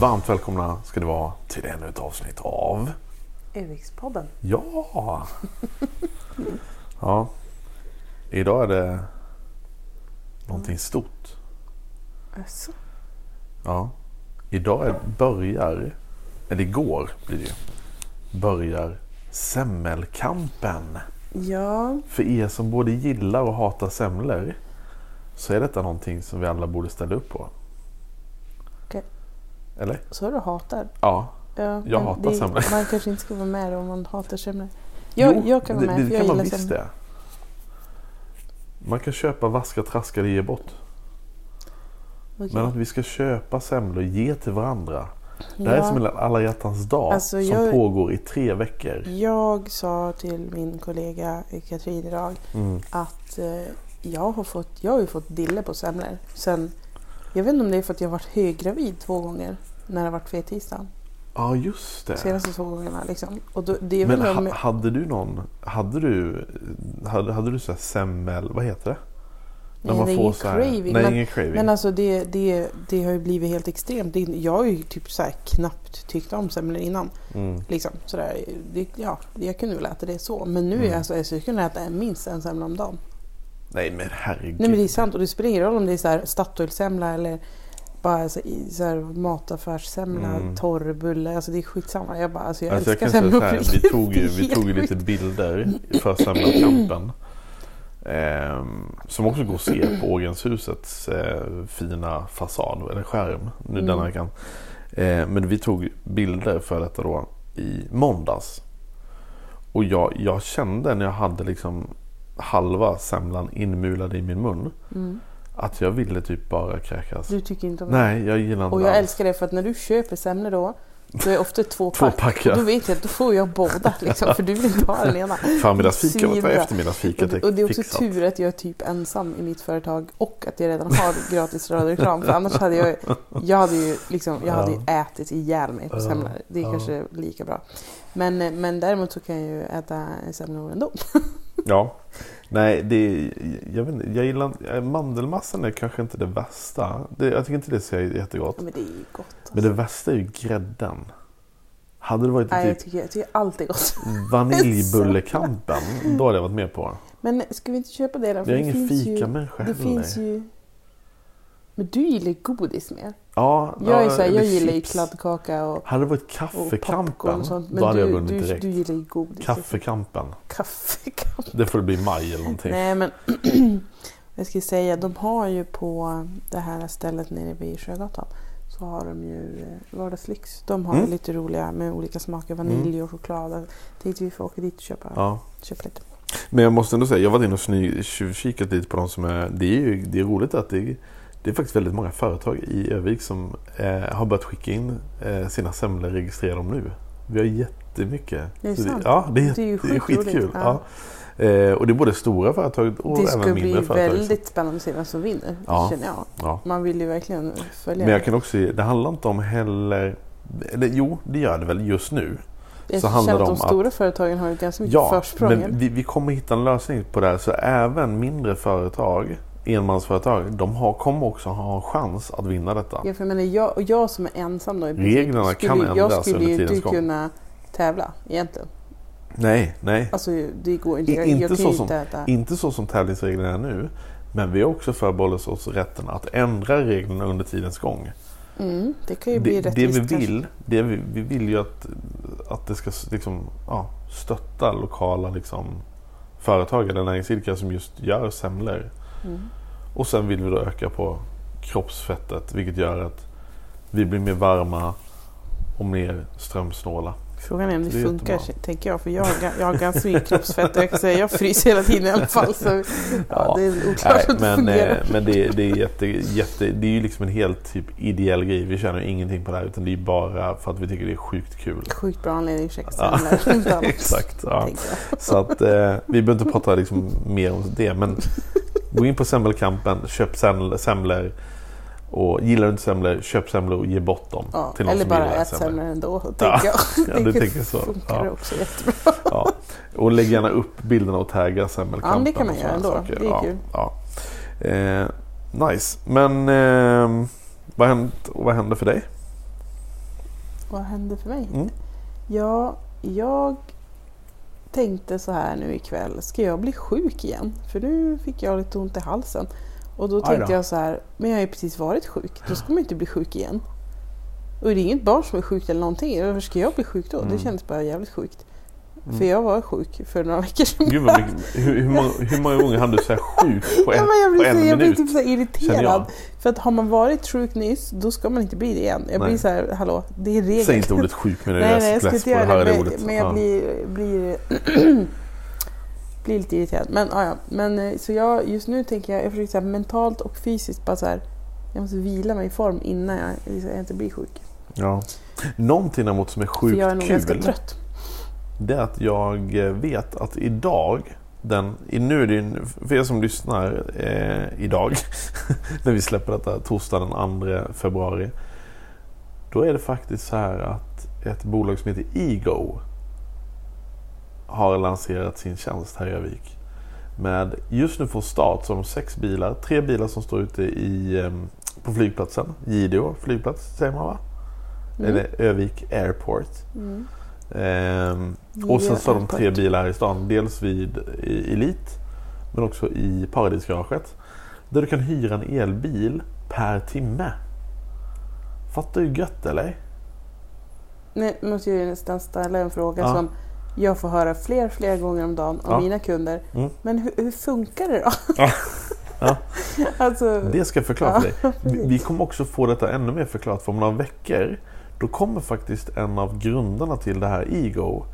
Varmt välkomna ska ni vara till ännu ett avsnitt av Övikspodden. Ja! ja. Idag är det någonting stort. Alltså. Ja. Idag är, börjar, eller igår blir det ju, börjar semmelkampen. Ja, För er som både gillar och hatar semlor så är detta någonting som vi alla borde ställa upp på. Eller? så du hatar. Ja. Ja, Jag hatar det, semlor. Man kanske inte ska vara med om man hatar semlor. Jag, Jo, jag kan vara det, med det för jag kan man visst det. Man kan köpa vaska, traskade ge bort. Okej. Men att vi ska köpa semlor och ge till varandra. Det här är som en alla hjärtans dag Alltså, som jag- pågår i tre veckor. Jag sa till min kollega Katrin idag Mm. att eh, jag, har fått, jag har ju fått dille på semlor. Sen, jag vet inte om det är för att jag har varit höggravid två gånger när det har varit fettisdagen. Ja, just det. Senaste två gångerna liksom. Och då, det är Men väl om, ha, hade du någon, hade du, hade, hade du så här semmel, vad heter det? När Nej, man det är får så här- craving. Nej, men, ingen craving. Men alltså det, det, det har ju blivit helt extremt. Det, jag har ju typ så här knappt tyckt om semlor innan. mm. Liksom, sådär, det, ja, jag kunde väl äta det så. Men nu är Mm. jag så jag kunde äta minst en semla om dagen. Nej men herregud. Nej men det är sant och det spelar ingen roll om det är så här Statoil-semla eller bara så, så här mataffärssemla, Mm. torrbulle. Alltså det är skitsamma. Jag bara, alltså jag Alltså jag älskar så semlor. här, vi tog ju, vi tog ju lite bilder för semlakampen. Ehm, som också går att se på Ågrenshusets eh, fina fasad, eller skärm, nu Mm. denna veckan. Eh, men vi tog bilder för detta då i måndags. Och jag, jag kände när jag hade liksom halva semlan inmulad i min mun Mm. att jag ville typ bara kräkas. Du tycker inte om det? Nej, jag gillar inte Och jag alls. älskar det för att när du köper semlor då då är det ofta två Två pack. pack, ja. Då vet jag att då får jag båda liksom, för du vill inte ha den ena. Förmiddagsfika var Svinbra. eftermiddagsfikat Och, och det är också fixat. tur att jag är typ ensam i mitt företag och att jag redan har gratis radioreklam. För annars hade jag, jag hade ju, liksom, jag hade ju ätit ihjäl mig på Ja, semlor. Det är ja. kanske lika bra. Men, men däremot så kan jag ju äta semlor ändå. Ja. Nej, det är, jag, vet inte, jag gillar inte- mandelmassan är kanske inte det värsta. Det, jag tycker inte det ser jättegott. Ja, men det är ju gott. Alltså. Men det värsta är ju grädden. Hade det varit Nej, jag typ tycker, jag tycker allt är gott. vaniljbullekampen, då hade jag varit med på. Men ska vi inte köpa det då? För Jag är det ingen fikamänniska Det heller. finns ju... Men du gillar godis mer. Ja, Jag, är så här, jag gillar ju kladdkaka och, Hade det varit kaffekampen, och sånt. då hade jag du, vunnit du, direkt. du gillar ju godis. Kaffekampen. Kaffekamp. Det får det bli maj eller någonting. Nej men jag ska säga, de har ju på det här stället nere vid Sjögatan så har de ju eh, vardagslyx. De har Mm. lite roliga med olika smaker, vanilj och choklad. Jag Tänkte vi får åka dit och köpa, Ja. köpa lite. Men jag måste ändå säga, jag varit inne och tjuvkikat lite på de som är... Det är ju det är roligt att det är, det är faktiskt väldigt många företag i Övik som eh, har börjat skicka in eh, sina semlor, registrera dem nu. Vi har jättemycket. Det är sant. Ja, det är, Det är ju det är skitkul. Ja. Eh, och det är både stora företag och det även ska bli mindre företag. väldigt spännande att se vem som vinner. Ja. Känner jag. Ja. Man vill ju verkligen följa Men jag kan också det handlar inte om heller, eller jo det gör det väl just nu. Jag så handlar att det de stora företagen har ju ganska mycket Ja, försprång. men vi, vi kommer hitta en lösning på det här. Så även mindre företag, enmansföretag, de har, kommer också ha en chans att vinna detta. Ja, för jag, menar, jag, och jag som är ensam då i princip, Reglerna skulle, kan ändras Jag skulle ju inte kunna tävla egentligen. Nej, nej. Alltså det går inte. Jag, inte, jag så som, inte äta. inte så som tävlingsreglerna är nu. Men vi har också förbehållit oss rätten att ändra reglerna under tidens gång. Mm, det kan ju bli Det, det vi vill, det vi, vi vill ju att, att det ska liksom, ja, stötta lokala liksom, företag eller näringsidkare som just gör semlor. Mm. Och sen vill vi då öka på kroppsfettet vilket gör att vi blir mer varma och mer strömsnåla. Frågan är om det, Det är funkar, jättebra. tänker jag. För jag jag har ganska mycket kroppsfett och jag kan säga jag fryser hela tiden i alla fall. Så, ja, Ja, det är oklart Nej, att det men fungerar. eh, men det, det, är jätte, jätte, det är ju liksom en helt typ ideell grej. Vi ju ingenting på det här utan det är bara för att vi tycker det är sjukt kul. Sjukt bra anledning att Ja, Exakt. Ja. Så att eh, vi behöver inte prata liksom mer om det. Men gå in på semmelkampen, köp seml- semlor. Och gillar du inte semlor, köp semlor och ge bort dem Ja, till någon eller som bara ät semlor. ändå, tänker Ja, jag. ja, du tänker så. funkar Ja. också jättebra. Ja. Och lägg gärna upp bilderna och tagga semmelkampen. Ja, det kan man och göra ändå. saker. Det är kul. Ja. Eh, nice. Men eh, vad, hänt, och vad händer för dig? Vad hände för mig? Mm. Ja, jag tänkte så här nu ikväll. Ska jag bli sjuk igen? För nu fick jag lite ont i halsen. Och då tänkte då. jag så här. Men jag har ju precis varit sjuk. Då ska man ju inte bli sjuk igen. Och det är inget barn som är sjukt eller någonting. Varför ska jag bli sjuk då? Mm. Det kändes bara jävligt sjukt. För jag var sjuk för några veckor sedan. Gud vad mycket, hur, hur, många, hur många gånger hann du säga sjuk på en, Ja, men jag på blir, en så, jag blir minut? typ så irriterad. För att har man varit sjuk nyss, då ska man inte bli det igen. Jag Nej. blir så här, hallå, det är regel. Säg inte ordet sjuk men jag Nej, nej, jag ska inte på göra det. Men, men jag Ja. blir, blir, blir lite irriterad. Men, ja, men eh, så jag, just nu tänker jag, jag försöker så här, mentalt och fysiskt bara så här, jag måste vila mig i form innan jag, jag inte blir sjuk. Ja. Någonting däremot som är För sjukt jag är nog ganska kul. trött. Det är att jag vet att idag, den, nu är det ju, för er som lyssnar eh, idag, när vi släpper detta torsdag den 2 februari. Då är det faktiskt så här att ett bolag som heter Ego har lanserat sin tjänst här i Övik. Med just nu från start de sex bilar, tre bilar som står ute i, eh, på flygplatsen. Gideå flygplats säger man va? Mm. Eller Övik Airport. Mm. Ehm, och sen har de tre bilar här i stan. Dels vid i Elit men också i Paradisgaraget. Där du kan hyra en elbil per timme. Fattar du gött eller? Nu måste jag ju nästan ställa en fråga Ja. som jag får höra fler, fler gånger om dagen av Ja. mina kunder. Mm. Men hur, hur funkar det då? Ja. Ja. alltså, Det ska jag förklara för dig. Vi, vi kommer också få detta ännu mer förklarat för om några veckor. Då kommer faktiskt en av grundarna till det här Ego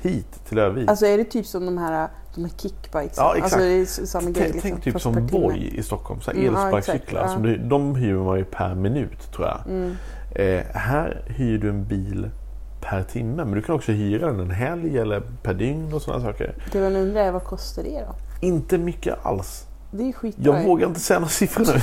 hit till Övik. Alltså är det typ som de här, de här kickbikes? Ja, exakt. Alltså samma grej Tänk, liksom, tänk typ som. Voi i Stockholm, så Mm, ja, elsparkcyklar. exakt, som du, de hyr man ju per minut tror jag. Mm. Eh, här hyr du en bil per timme. Men du kan också hyra den en helg eller per dygn och sådana saker. Det man undrar är vad kostar det då? Inte mycket alls. Det är skitbra. Jag vågar inte säga några siffror nu.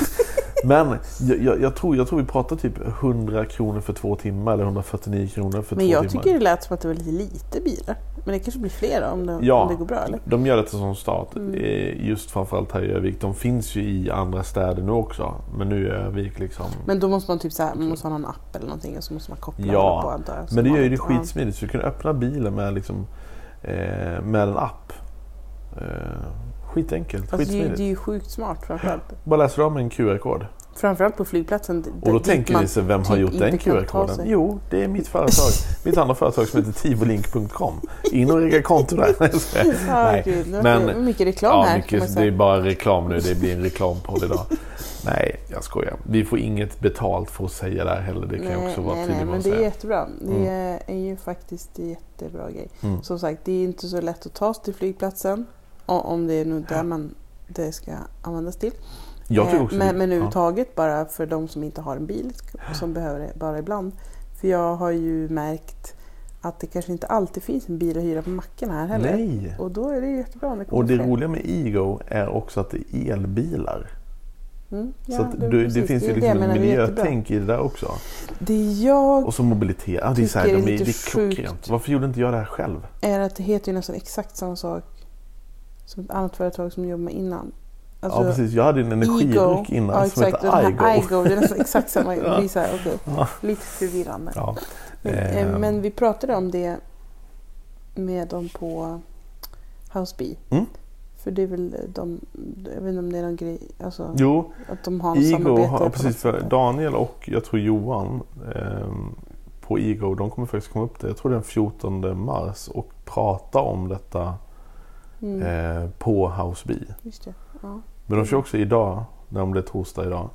Men jag, jag, jag, tror, jag tror vi pratar typ 100 kronor för två timmar eller 149 kronor för Men två jag timmar. tycker det lät som att det var lite lite bilar. Men det kanske blir fler om det, Ja. om det går bra eller? De gör detta som start. Mm. eh, Just framförallt här i Övik. De finns ju i andra städer nu också. Men nu är Övik liksom... Men då måste man typ så här, man måste ha någon app eller någonting och så måste man koppla Ja, på antar jag. Men det gör ju det skitsmidigt. Så du kan öppna bilen med, liksom, eh, med en app. Skitenkelt, Alltså, det, är ju- skitsmidigt. det är ju sjukt smart framförallt. Bara läser av med en QR-kod. Framförallt på flygplatsen. Och då tänker ni sig, vem har typ gjort den QR-koden? Jo, det är mitt företag. mitt andra företag som heter tivolink.com. In och regga konto där. Nej, Nej, gud, men- mycket reklam Ja, här mycket, det är bara reklam nu. Det blir en reklampodd idag. Nej, jag skojar. Vi får inget betalt för att säga det här heller. Det kan jag också vara nej, nej, men det är jättebra. Det är, är ju faktiskt en jättebra grej. Mm. Som sagt, det är inte så lätt att ta sig till flygplatsen. Om det är nu där man det ska användas till. Jag tycker Eh, också men, det- men ja. överhuvudtaget bara för de som inte har en bil som behöver det bara ibland. För jag har ju märkt att det kanske inte alltid finns en bil att hyra på macken här heller. Nej. Och då är det jättebra det Och det fler. roliga med Ego är också att det är elbilar. Mm, ja, så det- du, det finns ju det liksom ett det miljötänk i det där också. Det jag Och så mobilitet. Ja, det är, så här, de det är, är det är klockrent. Varför gjorde inte jag det här själv? är att det heter ju nästan exakt samma sak som ett annat företag som jobbar med innan. Alltså, ja precis, jag hade en energidryck innan ja, som exakt. här Igo. Igo, det är nästan exakt samma. Det Ja. blir så här, okej, Ja. Lite förvirrande. Ja. Men, Ehm. eh, men vi pratade om det med dem på House B. Mm. För det är väl de, jag vet inte om det är någon grej, alltså Jo, att de har en Igo samarbete har, precis för. Daniel och jag tror Johan ehm, på Igo, de kommer faktiskt komma upp det, jag tror den 14 mars och prata om detta Mm, eh, på House B. just det. Ja. Men de kör också idag, när det är torsdag idag,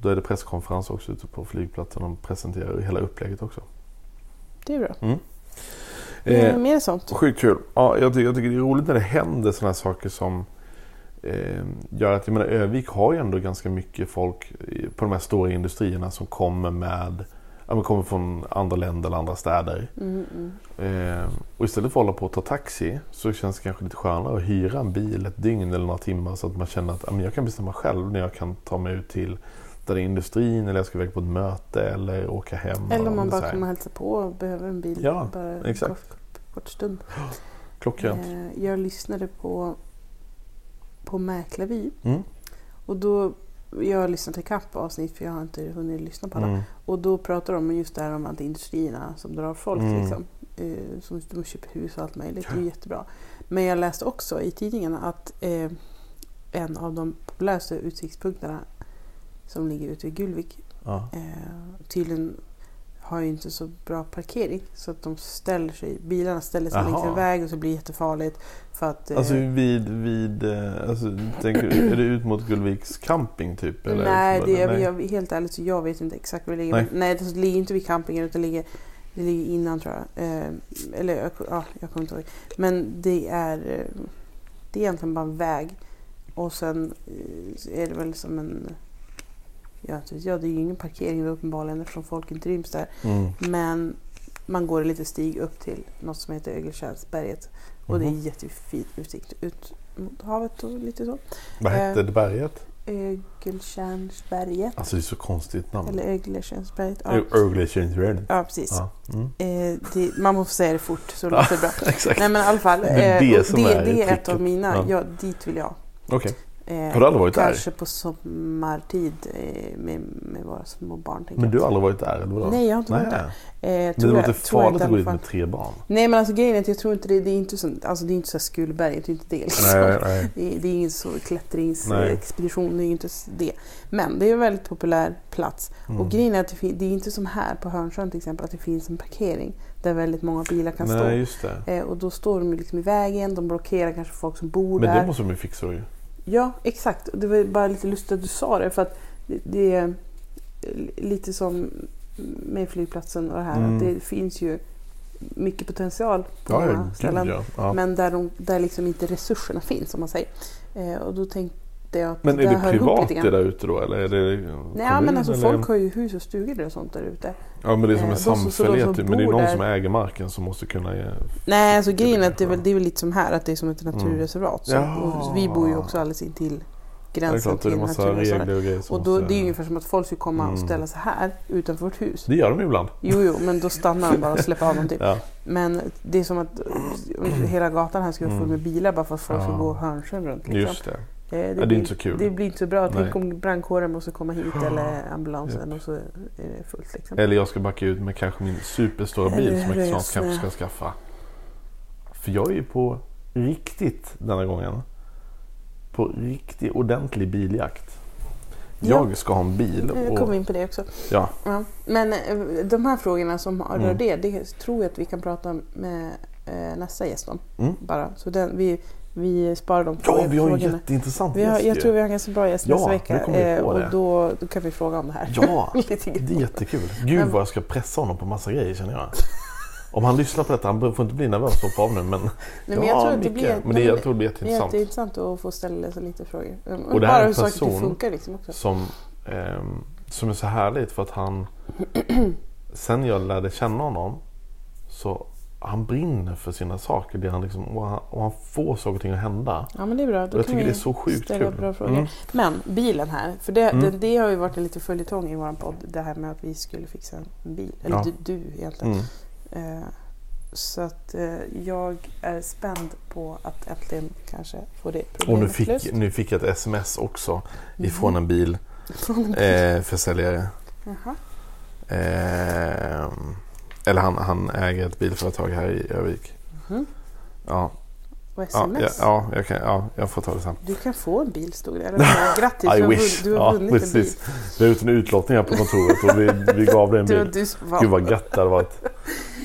då är det presskonferens också ute på flygplatsen. De presenterar hela upplägget också. Det är bra. Mm. Eh, mer sånt. Sjukt kul. Ja, jag, tycker, jag tycker det är roligt när det händer sådana här saker som eh, gör att, jag menar Övik har ju ändå ganska mycket folk på de här stora industrierna som kommer med Ja, kommer från andra länder eller andra städer. Mm, mm. Eh, och istället för att hålla på att ta taxi så känns det kanske lite skönare att hyra en bil ett dygn eller några timmar så att man känner att ja, men jag kan bestämma själv när jag kan ta mig ut till där industrin eller jag ska iväg på ett möte eller åka hem. Eller om man bara kommer hälsa på och behöver en bil. Ja, bara en exakt. Kort, kort, kort stund. Klockrent. Eh, jag lyssnade på, på Mäklarvy. Mm. Och då, jag har lyssnat till kapp avsnitt för jag har inte hunnit lyssna på alla. Mm. Och då pratar de just det här om att industrierna som drar folk Mm. liksom. Eh, som de köper hus och allt möjligt. Det är jättebra. Men jag läste också i tidningarna att eh, en av de populäraste utsiktspunkterna som ligger ute vid Gulvik Ja. eh, tydligen har ju inte så bra parkering. Så att de ställer sig, bilarna ställer sig längs en väg och så blir det jättefarligt. För att, eh, Alltså vid, vid eh, alltså, tänker, är det ut mot Gullviks camping typ? Eller? nej, det, jag, jag, helt ärligt så jag vet inte exakt var det ligger. Nej. Nej, nej det ligger inte vid campingen utan det ligger, det ligger innan tror jag. Eh, eller jag- ja, jag kommer inte ihåg. Men det är, eh, det är egentligen bara en väg. Och sen är det väl som en... Ja, jag, det är ju ingen parkering uppenbarligen eftersom folk inte ryms där. Mm. Men man går en liten stig upp till något som heter Ögeltjärnsberget. Och det är Mhm. jättefin utsikt ut mot havet och lite så. Vad hette Eh, det berget? Ögeltjärnsberget. Alltså det är så konstigt namn. Eller Ögeltjärnsberget. Ja, Ögletjärnsberget. ja precis. Ja. Mm. Eh, det, man måste säga det fort så låter det bra. Exakt. Nej men i alla fall. Det är eh, det som det, är det är ett av mina. Ja. Ja. dit vill jag. Okej. Eh, Har du aldrig varit där? Kanske på sommartid eh, med, med våra små barn. Men du jag. har aldrig varit där? Eller vadå? Nej, jag har inte varit där. Eh, Men tror det jag- låter tror jag farligt att gå dit med tre barn. Nej men alltså grejen är att jag tror inte det, det är inte så, alltså det är inte så Skullberget, det är inte det. liksom. Nej, nej. Det, är- det är ingen så klättringsexpedition, det är inte det. Men det är en väldigt populär plats. Mm. Och grejen är att det, det är inte som här på Hörnsjön till exempel, att det finns en parkering där väldigt många bilar kan Nej, stå. just det. Eh, och då står de liksom i vägen, de blockerar kanske folk som bor Men där. det måste de ju fixa ju. Ja, exakt. Det var bara lite lustigt att du sa det för att det, är lite som med flygplatsen och det här. Mm. Att det finns ju mycket potential på Ja, många ställen. ja. ja. Men där, de, där liksom inte resurserna finns om man säger. Eh, och då tänkte jag att Men är där det privat det där ute då? Eller är det Nej, kommun, men alltså eller? folk har ju hus och stugor och sånt där ute. Ja men det är som eh, en de samfällighet. Men det är någon där- som äger marken som måste kunna ge... Nej, alltså grejen är att det är, väl, det är väl lite som här, att det är som ett naturreservat. Så, Mm. Ja. och vi bor ju också alldeles intill Det gränsen klart, det är till naturreservat. och Och då, det är ju ungefär som att folk skulle komma och Mm. ställa sig här utanför vårt hus. Det gör de ibland. Jo, jo, men då stannar de bara och släpper av dem typ. Ja. Men det är som att eh, hela gatan här skulle vara full med bilar bara för att folk ska Mm. Gå hörnsjön runt. Liksom. Just det. Eh, Ja, det är blir, inte så kul. Det blir inte så bra. Tänk om brandkåren måste komma hit eller ambulansen och så är det fullt. Liksom. Eller jag ska backa ut med kanske min superstora bil som jag snart kanske ska skaffa. För jag är ju på riktigt denna gången. På riktig ordentlig biljakt. Ja. Jag ska ha en bil. Jag Och, kommer in på det också. ja, Ja. Men eh, de här frågorna som rör Mm. det, det tror jag att vi kan prata med eh, nästa gäst om. Mm. Bara. Så den, vi, vi sparar de ja vi har en jätteintressant Vi har, gäst jag ju. tror vi har en ganska bra gäst Ja, nästa vecka. på och då, då kan vi fråga om det här. Ja, det är jättekul. Gud Men- vad jag ska pressa honom på massa grejer känner jag. Om han lyssnar på detta, han får inte bli nervös och hoppa av nu men... Nej, men ja, jag tror att det blir, Men det, jag tror det blir jätteintressant. jätteintressant att få ställa sig lite frågor. Och det här är Bara hur saker funkar liksom också. som, ehm, som är så härligt för att han... sen jag lärde känna honom Så han brinner för sina saker det han liksom, och, han, och han får saker och ting att hända. Ja men det är bra. Då jag tycker det är så sjukt kul. bra frågor. Mm. Men bilen här, för det, Mm. det, det har ju varit en liten följetong i vår podd. Det här med att vi skulle fixa en bil. Eller Ja. du, du egentligen. Mm. Eh, så att eh, jag är spänd på att äntligen kanske få det Och problemet nu fick, löst. nu fick jag ett sms också Mhm. ifrån en bil, Från en bil. eh, försäljare. Jaha. Eh, eller han, han äger ett bilföretag här i Övik. Mhm. Ja, Och ja, ja, sms. ja, jag kan, ja, jag får ta det sen. Du kan få en bil stod det. Eller Grattis, I du har, wish. vunn- du har Ja, vunnit en bil. precis. Vi har gjort en utlottning här på kontoret och vi, vi gav dig en Du, bil. du, va? Gud vad gött det hade varit.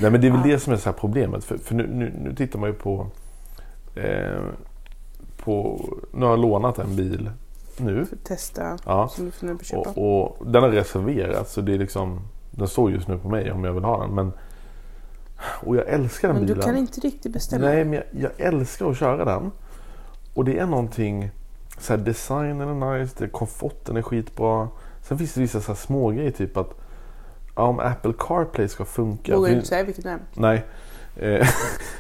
Nej men det är väl Ja. det som är så här problemet. För, för nu, nu, nu tittar man ju på, eh, på... Nu har jag lånat en bil nu. Får testa Ja. som du funderar på att köpa. Och, och den har reserverats så det är liksom... Den står just nu på mig om jag vill ha den. Men, och jag älskar den Men bilen. du kan inte riktigt bestämma. Nej men jag, jag älskar att köra den. Och det är någonting... Så här, designen är nice, det, komforten är skitbra. Sen finns det vissa så här små grejer typ att ja, om Apple CarPlay ska funka. Vågar du inte säga vilket det är? Nej. Eh,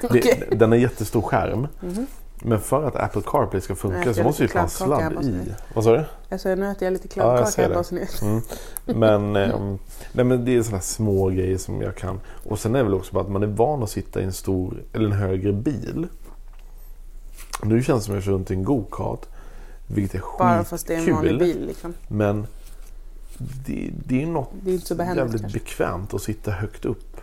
det, den är jättestor skärm. Mhm. Men för att Apple CarPlay ska funka jag så är måste lite ju här sladd i. Vad sa du? Alltså nu äter jag lite Ja, jag kladdkaka ser här det. Mm. Men, ehm, nej, men det är sådana små grejer som jag kan. Och sen är det väl också bara att man är van att sitta i en stor eller en högre bil. Nu känns det som att jag kör runt i en go-kart. Vilket är Bara fast det är en vanlig skitkul. bil liksom. Men det, det är något Det är inte så behändigt jävligt kanske. bekvämt att sitta högt upp.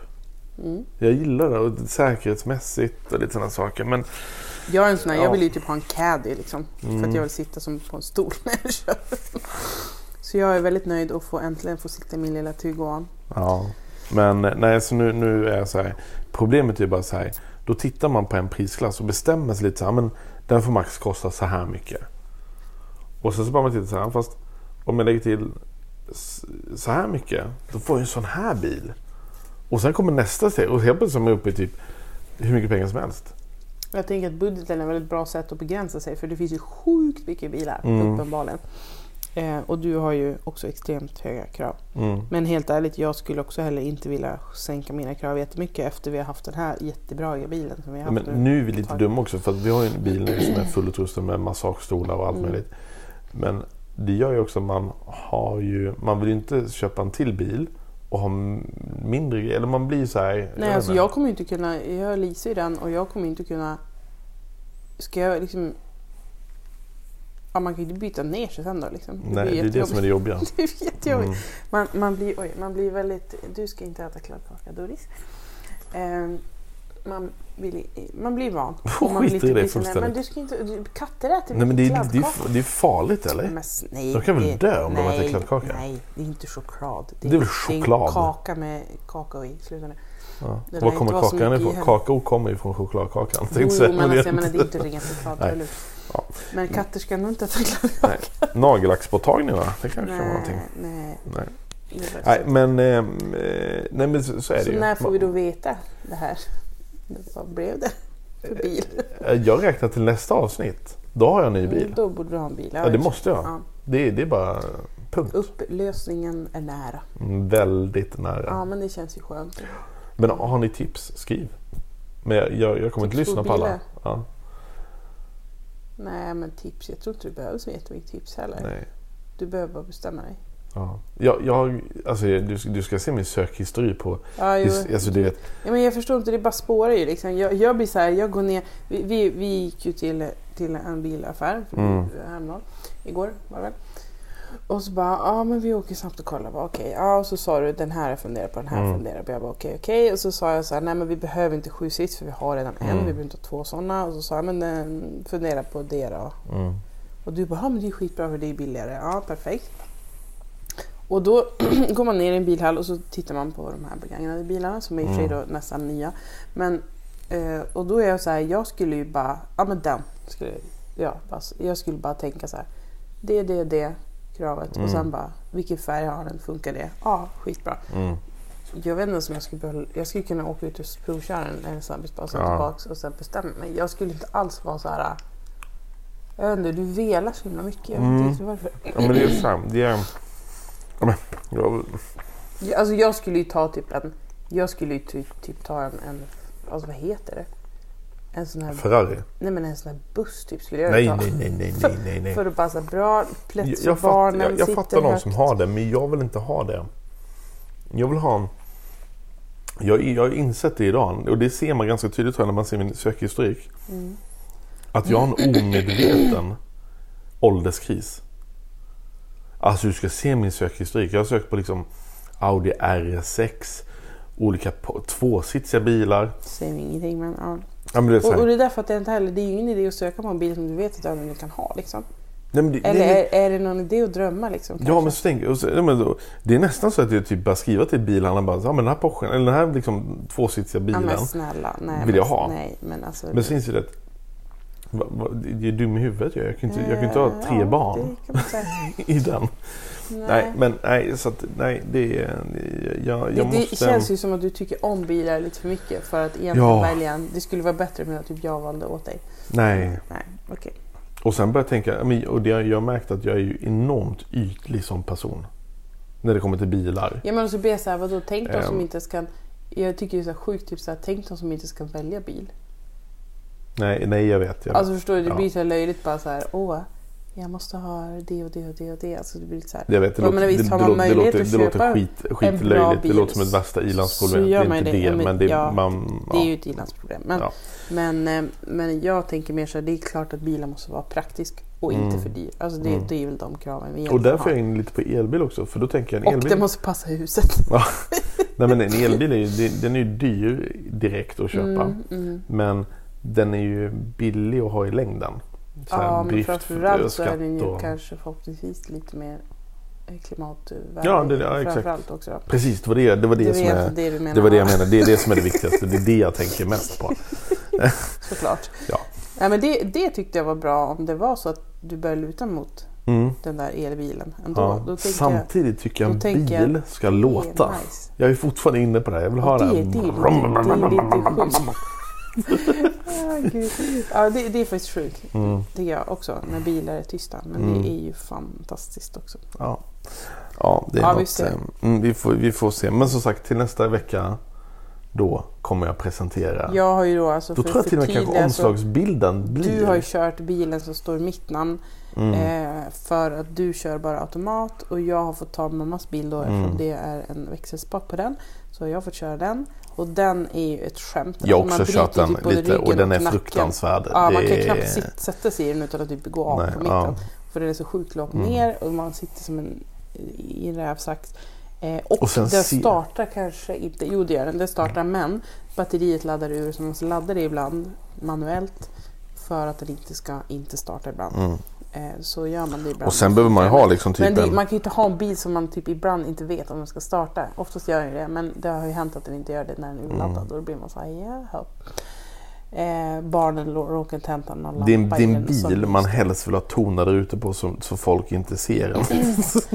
Mm. Jag gillar det. Och säkerhetsmässigt och lite sådana saker. Men Jag är en sån här, Ja. jag vill ju typ ha en caddy liksom. För Mm. att jag vill sitta som på en stol när jag kör. Så jag är väldigt nöjd att få äntligen få sitta i min lilla Tiguan. Ja, men nej, så nu, nu är jag så här. Problemet är bara så här. Då tittar man på en prisklass och bestämmer sig lite så här. Men den får max kosta så här mycket. Och sen så bara man tittar så här. Fast om jag lägger till så här mycket. Då får jag en sån här bil. Och sen kommer nästa steg. Och helt plötsligt är man uppe i typ hur mycket pengar som helst. Jag tänker att budgeten är ett väldigt bra sätt att begränsa sig för det finns ju sjukt mycket bilar Mm. uppenbarligen. Eh, och du har ju också extremt höga krav. Mm. Men helt ärligt, jag skulle också heller inte vilja sänka mina krav jättemycket efter vi har haft den här jättebra bilen som vi har haft men nu är vi lite dumma också för att vi har ju en bil nu som är fullutrustad med massagestolar och allt Mm. möjligt. Men det gör ju också att man har ju, man vill ju inte köpa en till bil och ha mindre grejer. Eller man blir så här. Nej, vet alltså jag kommer inte kunna, jag leasar ju den och jag kommer inte kunna, ska jag liksom, ja man kan ju inte byta ner sig sen då liksom. Nej, det är det som är det jobbiga. Det är jättejobbigt. Mm. Man, man, blir, oj, man blir väldigt... Du ska inte äta kladdkaka, Doris. Ehm, man, vill, man blir van. Och man Skit i det här, Men fullständigt. du ska inte... Du, katter äter Nej men det är, det, är, kladdkaka. det är farligt eller? Men nej, De kan väl det- dö om de nej, äter kladdkaka? Nej, det är inte choklad. Det är väl Det är choklad? en kaka med kakao i. Sluta nu. Ja. Det Var kommer så kakan ifrån? Kakao kommer ju från chokladkakan. Jo, men men det alltså, är jag menar, det är inte- inte ren choklad. Nej. Ja. Men katter ska nog inte äta kladdkaka. Nej. Nagellacksborttagning va? Det kanske kan vara någonting. nej. Nej. det är väl Nej så. men, ehm, eh, nej, men så, så är det Så ju. när får vi då veta det här? Vad blev det för bil? Eh, Jag räknar till nästa avsnitt. Då har jag en ny bil. Då borde du ha en bil. Ja, det måste jag. Ja. Det, är- det är bara punkt. Upplösningen är nära. Mm, Väldigt nära. Ja, men det känns ju skönt. Men har ni tips, skriv. Men jag, jag, jag kommer inte Tips på lyssna på alla. Ja, Nej, men tips. Jag tror inte du behöver så jättemycket tips heller. nej. Du behöver bara bestämma dig. Ja. Jag, jag, alltså, du, ska- du ska se min sökhistorik på... Ja, jo. Alltså, du vet, Ja, men jag förstår inte, det bara spårar ju liksom. Jag, jag blir så här, jag går ner. Vi, vi, vi gick ju till, till en bilaffär Mm. häromdagen. Igår var det väl. Och så bara, ja men vi åker snabbt och kollar. Okej, ja och så sa du den här funderar på, den här Mm. funderar på. Jag bara okej, okej. Och så sa jag så här, nej men vi behöver inte sju sits för vi har redan en. Mm. Vi behöver inte ha två sådana. Och så sa jag, men eh, fundera på det då. mm, Och du bara, ja men det är skitbra för det är billigare. Ja, perfekt. Och då går man ner i en bilhall och så tittar man på de här begagnade bilarna som är i och för sig då nästan nya. Men, eh, och då är jag så här, jag skulle ju bara, ja men den skulle jag bara, jag skulle bara tänka så här. Det, det, det kravet och sen bara, vilken färg har den? Funkar det? Ja, skitbra. mm. Jag vet inte om jag skulle behålla, jag skulle kunna åka ut och provköra en, en snabbis bara sen Ja. tillbaks och sen bestämma mig. Jag skulle inte alls vara så här. Jag vet inte, du velar så himla mycket. Jag vet Mm. inte varför. Ja, men det är sant. Det är... Jag, Alltså jag skulle ju ta typ en Jag skulle ju typ, typ ta en, en, alltså vad heter det? En sån här, Ferrari? nej men en sån här buss typ skulle jag Nej, ta. nej, nej, nej, nej, nej, nej. För att passa bra, plats Jag, jag, fatt, barnen, jag, jag sitter fattar de högt. som har det, men jag vill inte ha det. Jag vill ha en... Jag, jag har insett det idag, och det ser man ganska tydligt jag, när man ser min sökhistorik. Mm. Att jag har en omedveten ålderskris. Alltså du ska se min sökhistorik. Jag har sökt på liksom Audi RS6, olika tvåsitsiga bilar. Säger ingenting men ja. Ja, men det är Och, och det är därför att det inte heller, det är ju ingen idé att söka på en bil som du vet att du aldrig kan ha liksom. Nej, det, Eller nej, är, är det någon idé att drömma liksom? Ja kanske? men så tänk, och så, ja, men då, det är nästan så att jag typ bara skriva till bilhandlaren bara, ja men den här Porschen, eller den här liksom tvåsitsiga Ja, bilen. men snälla. Nej, vill jag ha. Nej, men alltså. Men så inser jag att det är dum i huvudet jag. Jag kan inte, jag kan inte ha tre Eh, ja, barn i den. Nej. Nej, men nej, så att, nej, det är... Jag, jag det, måste... det känns ju som att du tycker om bilar lite för mycket för att egentligen Ja. välja. Det skulle vara bättre med att typ jag valde åt dig. Nej. Nej, okej. Och sen börjar jag tänka, och det, jag har märkt att jag är ju enormt ytlig som person. När det kommer till bilar. Ja men så blir jag såhär, vadå tänk de som Ehm. inte ens kan jag tycker det är så här sjukt, typ såhär, tänk de som inte ska välja bil. Nej, nej jag vet. Jag Alltså vet. förstår du, det Ja. blir så här löjligt bara så här, åh, jag måste ha det och det och det och det. Alltså det blir lite så här. Jag vet, det Ja, låter, det, har det, man det, att det låter skit, skitlöjligt. Det låter som ett värsta så ilandsproblem. Det är inte det. det, Ja, men men det, ja, man, Det är ja. ju ett ilandsproblem. Men, Ja. men, eh, men jag tänker mer så här, det är klart att bilar måste vara praktisk och inte för dyr. Alltså det, det är väl de kraven vi Mm. Och därför är jag inne lite på elbil också. För då tänker jag en Och elbil... det måste passa huset. Ja. Nej men en elbil är ju, det- den är ju dyr direkt att köpa. Mm, Men den är ju billig att ha i längden. Så Ja, men framförallt så är den ju och- kanske förhoppningsvis lite mer eh, klimatvänlig. Ja, det- ja, exakt. Också. Precis, det var det, det, var det, Det som är, det det var det jag menar. Det är det som är det viktigaste. Det är det jag tänker mest på. Såklart. Ja. Nej, men det, det tyckte jag var bra om det var så att du började luta mot Mm. den där elbilen ändå. Ja. Då Samtidigt tycker jag en jag bil ska det låta. nice. Jag är fortfarande inne på det här. Jag vill ha det, det det, det sjukt. Ah, gud. ja, det, det är faktiskt sjukt. Mm. tycker jag också. När bilar är tysta. Men det är ju fantastiskt också. Ja. ja, det är Ja, vi något. ser. eh, Mm, vi, får, vi får se. Men som sagt, till nästa vecka då kommer jag presentera. Jag har ju då alltså då för tror jag till och med kanske omslagsbilden blir... Du har ju kört bilen som står mitt namn Mm. eh, för att du kör bara automat och jag har fått ta mammas bil då Mm. eftersom det är en växelspak på den. Så jag har fått köra den och den är ju ett skämt. Jag har Alltså, man också kört den typ lite och den är nacken. fruktansvärd. Ja, man kan är- knappt sätta sig i den utan att typ gå av Nej, på mitten. ja. För den är så sjukt lågt Mm. ner och man sitter som en i en rävsax. Eh, och Och den se- startar kanske inte, jo det gör den, den startar men batteriet laddar ur så man måste ladda det ibland manuellt för att den inte ska inte starta ibland. Mm. Eh, så gör man det ibland. Och sen behöver man ju ha liksom typ men det, en... man kan ju inte ha en bil som man typ ibland inte vet om den ska starta. Oftast gör den det men det har ju hänt att den inte gör det när den är Mm. urladdad och då blir man så här, jaha. Eh, barnen råkar hämta någon lampa den som bil man helst vill ha toner ute på så, så folk inte ser den.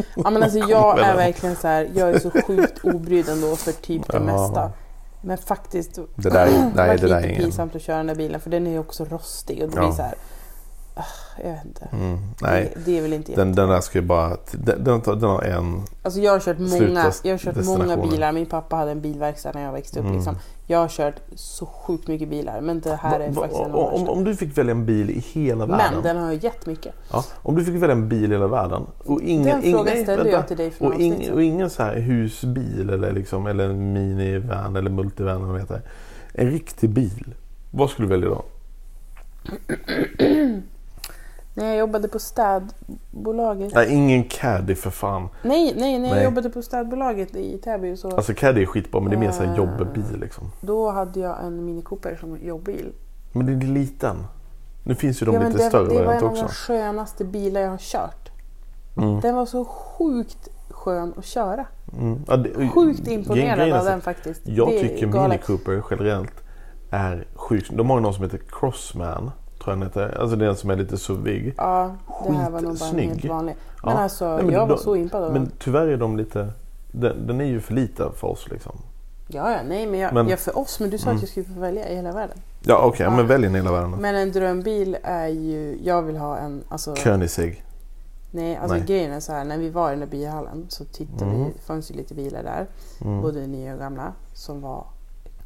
Ja men alltså jag är verkligen så här, jag är så sjukt obrydd ändå för typ det mesta. Men faktiskt Det där, är- nej, det lite där är ingen... pinsamt att köra den där bilen för den är ju också rostig och det Ja. blir så här, jag vet inte. Mm, nej, Det, det är väl inte den, den där ska ju bara... Den, den, den har en... Alltså jag har kört många, jag har kört många destinationen. bilar. Min pappa hade en bilverkstad när jag växte upp. Mm. Liksom. Jag har kört så sjukt mycket bilar men det här är Va- va- faktiskt en av de om, om du fick välja en bil i hela världen. Men den har ju jättemycket. Ja, om du fick välja en bil i hela världen. Och ingen, Den frågan nej, ställde vänta. jag till dig för och, ing, och ingen så här husbil eller, liksom, eller en minivan eller multivan. Eller vad det heter. En riktig bil. Vad skulle du välja då? När jag jobbade på städbolaget. Nej, ingen caddy för fan. Nej, nej, när jag Nej. jobbade på städbolaget i Täby så Alltså caddy är skitbra men det är mer så här Eh. jobbbil liksom. då hade jag en Mini Cooper som jobbbil. Men den är liten. Nu finns ju de lite det, större det var en varianter av de skönaste bilar jag har kört. Mm. Den var så sjukt skön att köra. Mm. Ja, det, Sjukt grejen imponerad är av så- den faktiskt. Jag Det är tycker Mini galet. Cooper generellt är sjukt. De har ju någon som heter Crossman. Tror jag den heter. Alltså den som är lite suvig. Ja, det här var nog bara helt vanlig. Men Ja. alltså, Nej, men jag var de- så impad av den. Men tyvärr är de lite... Den, den är ju för liten för oss liksom. Ja, ja, nej, men, jag, Men- ja, för oss. Men du sa Mm. att jag skulle få välja i hela världen. Ja okej, Ja. men välj en i hela världen då. Men en drömbil är ju... Jag vill ha en... Alltså, Koenigsegg. Nej, alltså Nej. grejen är så här. När vi var i den där bilhallen så tittade Mm. vi. Det fanns ju lite bilar där. Både nya och gamla. Som var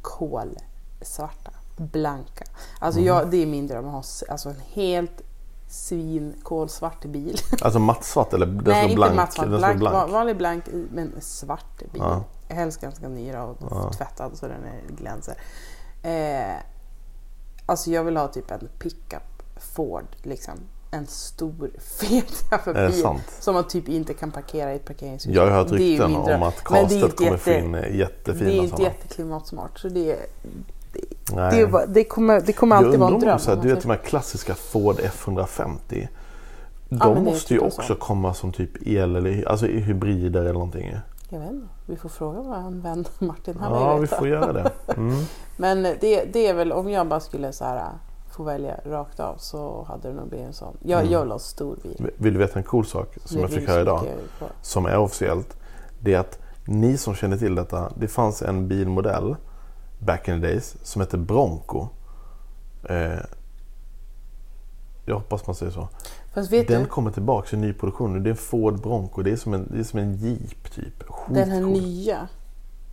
kolsvarta. Blanka. Alltså Mm. jag, det är min dröm att ha alltså en helt svinkolsvart bil. Alltså mattsvart eller den Nej, som är inte blank? mattsvart. Den som är Blank, blank. va- Vanlig blank men svart bil. Ja. Helst ganska ny och Ja. tvättad så den är glänser. Eh, alltså jag vill ha typ en pickup Ford liksom. En stor fet jävla bil som man typ inte kan parkera i ett parkeringshus. Jag har hört rykten om att Karlstedt inte kommer få in Det är jättefina inte sådana. jätteklimatsmart så det, Nej. det, bara- det, kommer, det kommer alltid vara en dröm. här, du man vet de här klassiska Ford F150. De är måste ju också så. komma som typ el eller alltså hybrider eller någonting. Jag vet inte. Vi får fråga vår vän Martin. Han Ja, vi får göra det. Mm. Men det, det är väl om jag bara skulle så här, få välja rakt av så hade det nog blivit en sån. Jag, Mm. jag vill ha stor bil. Vill du veta en cool sak som Det jag fick höra idag? Som är officiellt. Det är att ni som känner till detta. Det fanns en bilmodell back in the days som hette Bronco. Eh, jag hoppas man säger så. Den du, kommer tillbaka i ny produktion. nu. Det är en Ford Bronco. Det är som en, det är som en Jeep typ. den här Skitcool. nya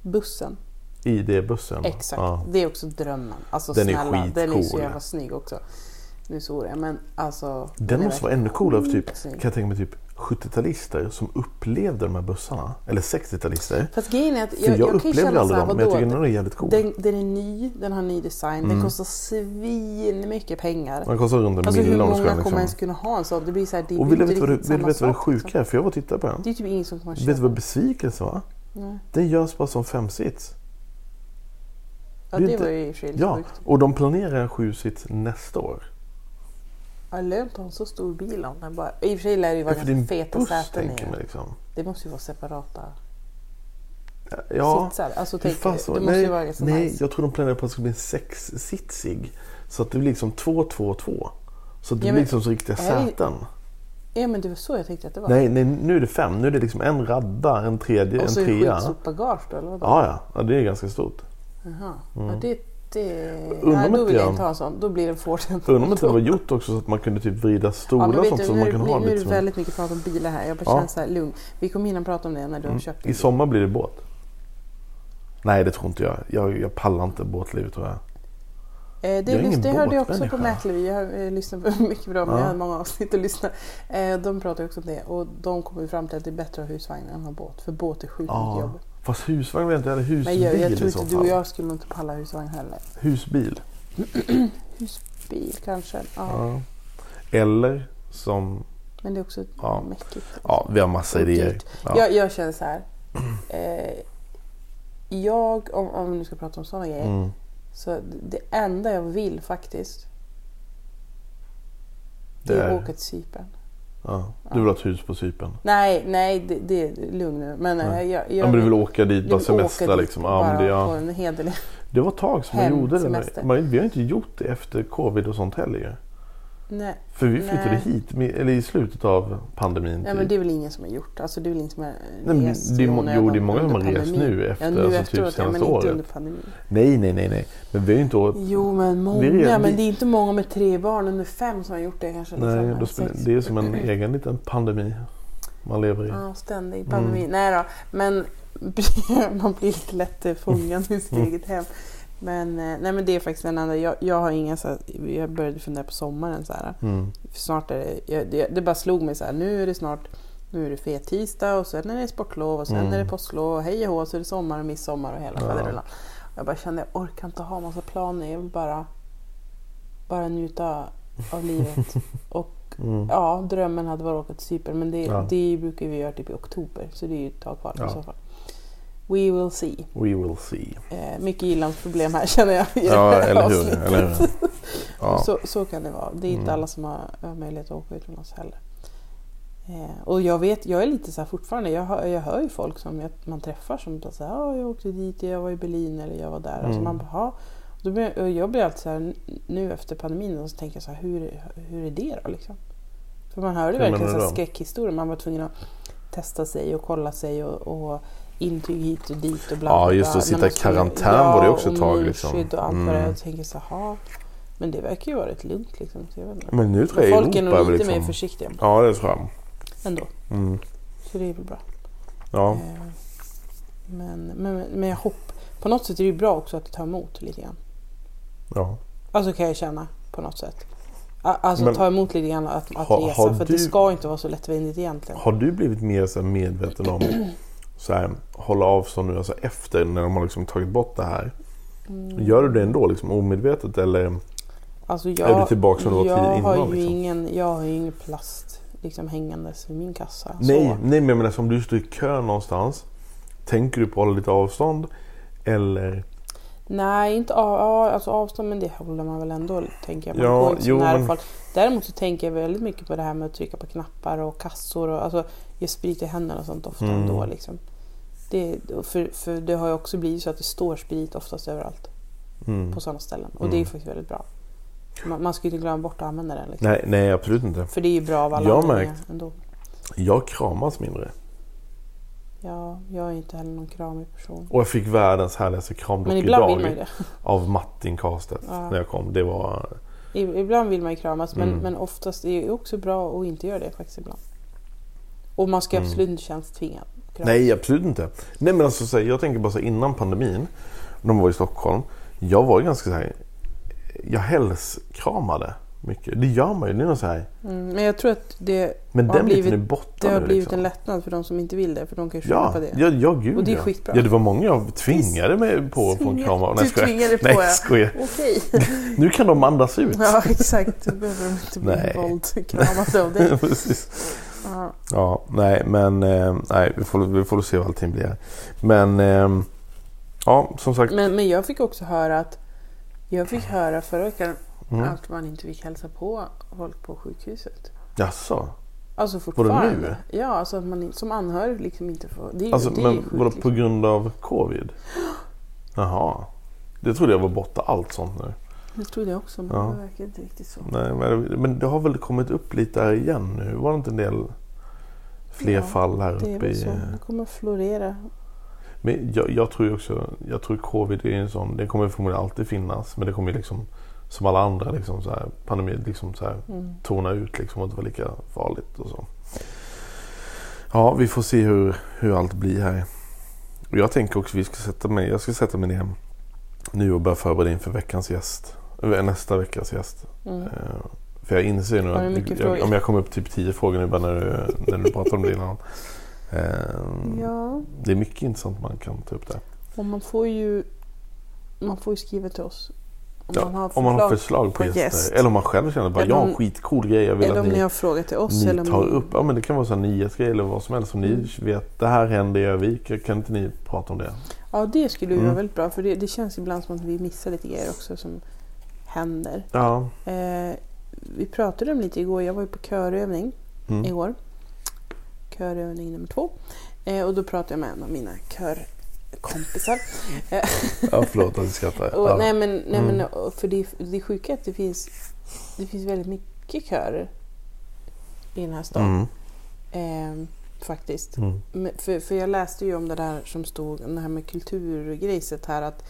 bussen. ID-bussen. Exakt. Ja. Det är också drömmen. Alltså Den är snälla, den är så skitcool. jävla snygg också. Nu svor jag men alltså. Den är måste vara ännu coolare typ, skitsnygg. kan jag tänka mig typ 70-talister som upplevde de här bussarna. Eller 60-talister. Fast grejen är att jag, jag, jag, upplevde aldrig dem, men jag tycker den är jävligt cool. Den, den är ny, den har ny design, Mm. den kostar svin mycket pengar. Den kostar runt en Alltså hur många ska kommer ens liksom. kunna ha en sån? Det blir så här, det Och vill du veta vad, vill veta vad det sjuka liksom. är? För jag var och tittade på den. Det är typ ingen som kommer Vet du vad köpa. besvikelse var? Nej. Den görs bara som femsits. Ja, det det inte- var ju i och för sig lite Ja, sjukt. och de planerar en sjusits nästa år. Ja, lönt att ha en så stor bil om den bara... I och för sig lär det ju vara Ja, ganska feta buss säten i. liksom. Det måste ju vara separata Ja, sitsar. Alltså tänk, det måste nej, ju vara ganska nej, nice. jag tror de planerar på att det ska bli en sexsitsig. Så att det blir liksom två, två, två. Så att det Ja, blir liksom så riktiga säten. Ja men det var så jag tänkte att det var. Nej, nej, nu är det fem. Nu är det liksom en radda, en tredje, och en så är det trea. skitstort bagage då eller vadå? Ja, ja, ja, det är ganska stort. Jaha. Ja, det, det... Undrar Nej, då vill jag jag- inte ha en sån. Då blir det en Ford. Undrar om inte det var gjort också så att man kunde typ vrida stolar och sånt du, så nu, man kan det- ha nu är det väldigt mycket prat om bilar här. Jag bara Ja. känner så här lugn. Vi kommer hinna prata om det när du har köpt din I sommar blir det båt. Nej, det tror inte jag. Jag, jag pallar inte båtlivet tror jag. Eh, Jag det, lys- det hörde jag också på Mäklarby. Jag har eh, lyssnat på mycket bra, men Ja. jag hade många avsnitt att lyssna. Eh, de pratar också om det och de kommer fram till att det är bättre att ha husvagn än att ha båt. För båt är sjukt mycket Ja, jobb. Fast husvagn vet jag inte. Eller husbil Men jag, jag tror inte du och jag skulle nog inte palla husvagn heller. Husbil. Husbil kanske. Ja. Ja. Eller som... Men det är också Ja. mäckigt. Ja, vi har massa idéer. Ja. Jag, jag känner så här. Eh, jag, om, om vi nu ska prata om sådana grejer. Mm. Så det enda jag vill faktiskt. Det Det är är- att åka till Cypern. Ja. Du vill ha ett hus på Cypern? Nej, nej, det, det är lugn nu. Men eh, Nej. jag, jag, Ja, men du vill åka dit, jag bara semestra liksom? Ja, bara det, på ja. en hederlig... det var ett tag som man gjorde det. vi har inte gjort det efter covid och sånt heller. Nej, För vi flyttade Nej. hit, med- eller i slutet av pandemin. nej, typ. men det är väl ingen som har gjort. Alltså det är väl ingen som har Nej, men rest det är må- jo, det är många som har rest nu efter, ja, nu alltså, typ efteråt, ja, men senaste inte året. under pandemin. Nej, nej, nej, nej. Men vi har ju inte åt... Jo, men många. Är- vi- Men det är inte många med tre barn under fem som har gjort det kanske. Nej, liksom, då sex. det är som en egen liten pandemi man lever i. Ja, ständig pandemi. Mm. Nej då, men man blir lite lätt fången i sitt Mm. eget hem. Men, eh, nej, men det är faktiskt den andra. Jag, jag har inga så här, jag började fundera på sommaren så här. Mm. Snart är det, jag, det, det bara slog mig så här, nu är det snart nu är det fet tisdag och sen är det sportlov och sen Mm. är det påsklov och hej och hå så är det sommar och midsommar och hela Ja. faderullan. Jag bara kände jag orkar inte ha massa planer. Jag vill bara, bara njuta av livet. Och Mm. ja, drömmen hade varit att åka till Cypern men det, Ja. det brukar vi göra typ i oktober så det är ju ett tag kvar Ja. i så fall. We will see. We will see. Eh, mycket Irlandsproblem här känner jag i det Ja, här eller hur? avsnittet. Eller hur? Ja. Så, så kan det vara. Det är inte Mm. alla som har, har möjlighet att åka utomlands heller. Eh, och jag vet, jag är lite så här fortfarande, jag hör, jag hör ju folk som jag, man träffar som säger ja jag åkte dit, jag var i Berlin eller jag var där. Alltså Mm. man bara, "Ja." Då blir, och jag blir alltid så här, nu efter pandemin så tänker jag så här, hur, hur är det då liksom? För man hörde Hur verkligen så skräckhistorier, man var tvungen att testa sig och kolla sig och, och intyg hit och dit och bla Ja, just att sitta i skulle- karantän var det också ett tag, liksom. och allt vad det. Mm. Jag tänker så här, men det verkar ju vara rätt lugnt liksom. Men nu tror jag Folk är Europa nog lite liksom... mer försiktiga. Ja, det tror jag. ändå. Mm. Så det är väl bra. Ja. Eh, Men, men, men jag hopp, på något sätt är det ju bra också att det tar emot lite grann. ja. Alltså kan jag känna på något sätt. Alltså Men- ta emot lite grann att, att Ha- resa. har för att du- det ska inte vara så lättvindigt egentligen. Har du blivit mer så medveten om så här, hålla avstånd nu alltså efter när de har liksom tagit bort det här? Mm. Gör du det ändå liksom omedvetet eller? Alltså Är jag, du tillbaka som du var jag har innan, ju liksom? ingen, jag har ju ingen plast liksom hängandes vid min kassa. Nej, Så. nej men jag menar som du står i kö någonstans. Tänker du på att hålla lite avstånd? Eller? Nej, inte av, alltså avstånd men det håller man väl ändå tänker jag. Man Ja, går jo, nära men- folk. Däremot så tänker jag väldigt mycket på det här med att trycka på knappar och kassor och alltså ge sprit i händerna och sånt ofta Mm. ändå liksom. Det, för, för det har ju också blivit så att det står sprit oftast överallt Mm. på sådana ställen. Och det är faktiskt väldigt bra. Man, man ska ju inte glömma bort att använda den. Liksom. Nej, nej absolut inte. För det är ju bra av alla Jag märkt- ändå. Jag kramas mindre. Ja, jag är inte heller någon kramig person. Och jag fick världens härligaste ibland idag ju det. av Martin Karstedt Ja. när jag kom. Det var... Ibland vill man ju kramas men, Mm. men oftast är det också bra att inte göra det faktiskt ibland. Och man ska absolut inte känna sig tvingad. Mm. Nej, absolut inte. Nej, men alltså, så här, jag tänker bara så här, innan pandemin, när de var i Stockholm. Jag var ganska så här, jag hälskramade mycket. Det gör man ju. Det är något så här. Mm, men jag tror att det Men har den biten är blivit, borta det har nu, blivit liksom. en lättnad för de som inte vill det. För de kan ju skylla Ja, på det. ja, ja, gud Och det är ja. skitbra. Ja, det var många jag tvingade mig på att få en Tvinga- kram av. Du skojar. tvingade på, Nej, skojar. Okej. Nu kan de andas ut. ja exakt. Då behöver de inte bli Nej. våldkramade av dig. Ja. Ja, nej, men eh, nej, vi, får, vi får se vad allting blir. Men eh, ja, som sagt. Men, men jag fick också höra att jag fick höra förra veckan Mm. att man inte fick hälsa på folk på sjukhuset. Jaså? Alltså fortfarande. nu? Ja, alltså att man som anhörig liksom inte får. Det är, Alltså, det men vadå på liksom. grund av covid? Jaha. Det trodde jag var borta allt sånt nu. Det trodde jag också, men Ja. det verkar inte riktigt så. Nej, men, det har väl kommit upp lite här igen nu? Var det inte en del fler Ja, fall här Det är uppe väl i... så. Det kommer florera. Men jag, jag tror också, jag tror covid är en sån, det kommer förmodligen alltid finnas. Men det kommer ju liksom som alla andra liksom så här, pandemi liksom så här, Mm. tona ut liksom och inte vara lika farligt och så. Ja, vi får se hur, hur allt blir här. Och jag tänker också vi ska sätta mig, jag ska sätta mig ner nu och börja förbereda inför veckans gäst. Nästa veckas gäst. Mm. Eh, För jag inser nu att jag, om jag kommer upp typ 10 frågor nu bara när du, när du pratar om det innan. Eh, Ja, Det är mycket intressant man kan ta upp där. och man får ju man får ju skriva till oss. Om Ja, man har om man har förslag. på, på gäster. gäst. Eller om man själv känner bara om- en skitcool grej jag vill Eller att om ni ni, har frågat till oss. ni eller tar ni... upp. Ja men det kan vara så här nyhetsgrej eller vad som helst som Mm. ni vet. Det här händer i Övik. Kan inte ni prata om det? Ja, det skulle ju Mm. vara väldigt bra. För det, det känns ibland som att vi missar lite grejer också som händer. Ja. Eh, vi pratade om lite igår. Jag var ju på körövning Mm. igår. Körövning nummer två. Eh, och då pratade jag med en av mina körkompisar. Ja förlåt att jag skrattar. och, Ja. Nej men, nej, Mm. men för det, det är sjuka är att det finns, det finns väldigt mycket körer i den här staden. Mm. Eh, faktiskt. Mm. För, för jag läste ju om det där som stod, det här med kulturgrejset här att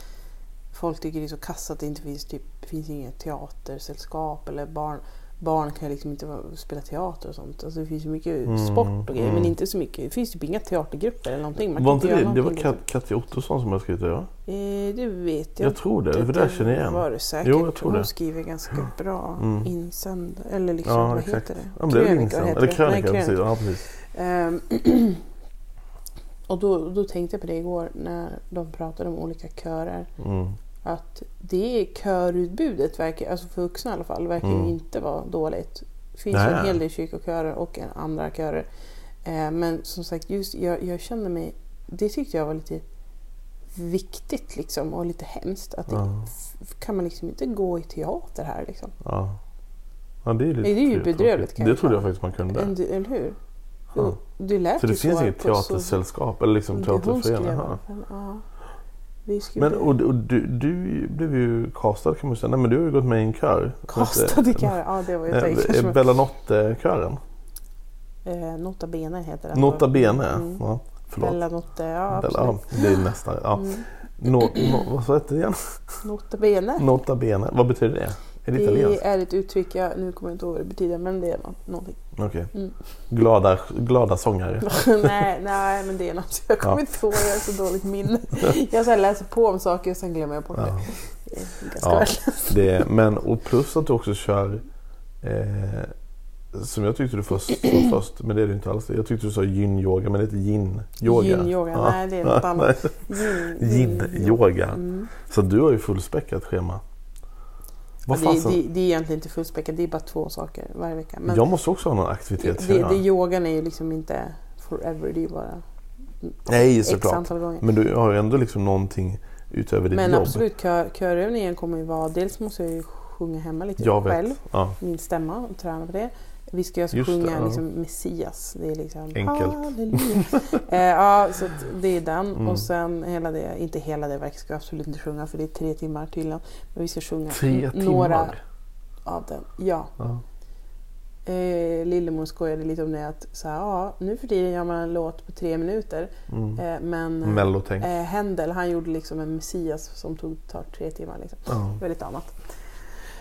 folk tycker det är så kass att det inte finns typ, det finns inget teatersällskap eller barn, barn kan liksom inte spela teater och sånt. Alltså det finns ju mycket Mm, sport och grejer men mm. inte så mycket, det finns typ inga teatergrupper eller någonting. Man Var inte det, det var Kat- Katja Ottosson som har skrivit det va? liksom. eh, Det vet jag Jag tror det, inte. för där känner jag igen. var det säkert. Jo, jag tror Hon det. skriver ganska bra Mm. insändare, eller liksom, Ja vad exakt. heter det? Ja, men det insändare. heter Eller det. krönika. Nej, precis. Ja, precis. Ehm, och då, då tänkte jag på det igår när de pratade om olika körer. Mm. Att det körutbudet, verkar, alltså för vuxna i alla fall, verkar Mm. inte vara dåligt. Det finns ju en hel del kyrkokörer och andra körer. Eh, men som sagt, just jag, jag kände mig... Det tyckte jag var lite viktigt liksom och lite hemskt. Att det, Ja. kan man liksom inte gå i teater här liksom? Ja. ja, det är lite det är ju bedrövligt, Det trodde jag faktiskt man kunde. En, eller hur? Ja. Det lät Så det finns inget på så- teatersällskap eller liksom teaterförening? alla Jaha. fall. Ja. Vi skulle Men och, och du, du blev ju castad kan man säga. Nej men du har ju gått med i en kör. Castad i kör. Ja, det var ju Eh, tänkt. eh, Bella Notte-kören. Eh, Nota Bene heter den. Nota Bene. Mm. Ja, förlåt. Bella Notte, ja Bella, ja, absolut. det är nästan. Ja. Mm. No, no, vad sa det igen? Nota Bene. Nota Bene. Vad betyder det? Är det italienskt? Det är ett uttryck, jag, nu kommer jag inte ihåg vad det betyder men det är nå- någonting. Okej. Mm. Glada, glada sångare. nej, nej men det är något, jag kommer Ja. inte ihåg, jag har så dåligt minne. Jag så läser på om saker och sen glömmer jag bort Ja. det. Det är ganska Ja, värdelöst. det, men och plus att du också kör eh, som jag tyckte du först, sa först, men det är det inte alls. Jag tyckte du sa yin-yoga, men det heter yin-yoga. Yin-yoga, Ja. nej det är något annat. Yin- Yin-yoga. Mm. Så du har ju fullspäckat schema. Vad Ja, det, det, det är egentligen inte fullspäckat, det är bara två saker varje vecka. Men jag måste också ha någon aktivitet. det, jag. det, yogan är ju liksom inte forever, det är ju bara Nej, såklart. Men du har ju ändå liksom någonting utöver ditt Men jobb. absolut, kör, körövningen kommer ju vara... Dels måste jag ju sjunga hemma lite Jag själv. Ja. Min stämma och träna på det. Vi ska ju alltså Just det, sjunga ja. liksom Messias. Det är liksom... Enkelt. Halleluja. eh, ja, så det är den. Mm. Och sen hela det, inte hela det verket ska jag absolut inte sjunga för det är tre timmar tydligen. Men vi ska sjunga Tre några timmar? av den. Ja. Ja. Eh, Lillemor skojade lite om det att så här, ja, nu för tiden gör man en låt på tre minuter. Mm. Eh, men Mellotänk. eh, Händel han gjorde liksom en Messias som tog tar tre timmar. Liksom. Ja. Det lite annat.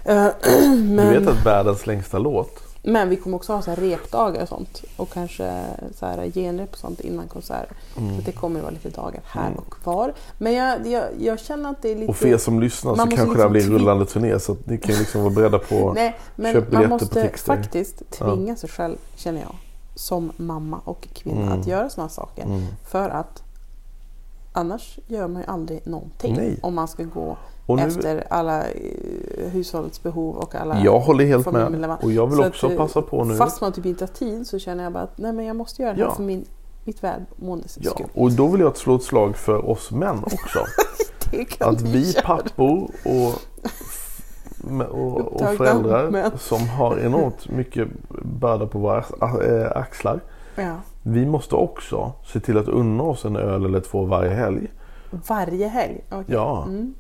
Eh, Du men, vet att världens längsta låt men vi kommer också ha så här repdagar och sånt. Och kanske så här genrep och sånt innan konserter. Mm. Så det kommer att vara lite dagar här och var. Men jag, jag, jag känner att det är lite... Och för er som lyssnar så Man måste kanske det här blir liksom tvi- rullande turné så ni kan liksom vara beredda på Nej, men köp man biljetter på måste Tixter. faktiskt tvinga sig själv, känner jag, som mamma och kvinna Mm. att göra sådana saker. Mm. För att annars gör man ju aldrig någonting. Nej. Om man ska gå nu- efter alla eh, hushållets behov och alla Jag håller helt med. Och jag vill Så också att, eh, passa på nu. Fast man typ inte har tid så känner jag bara att nej, men jag måste göra det här Ja. för min, mitt välmåendes Ja, skull. och då vill jag slå ett slag för oss män också. Att vi göra. pappor och, och, och föräldrar som har enormt mycket börda på våra äh, axlar. Ja. Vi måste också se till att unna oss en öl eller två varje helg. Varje helg? Okej. Ja. Mm.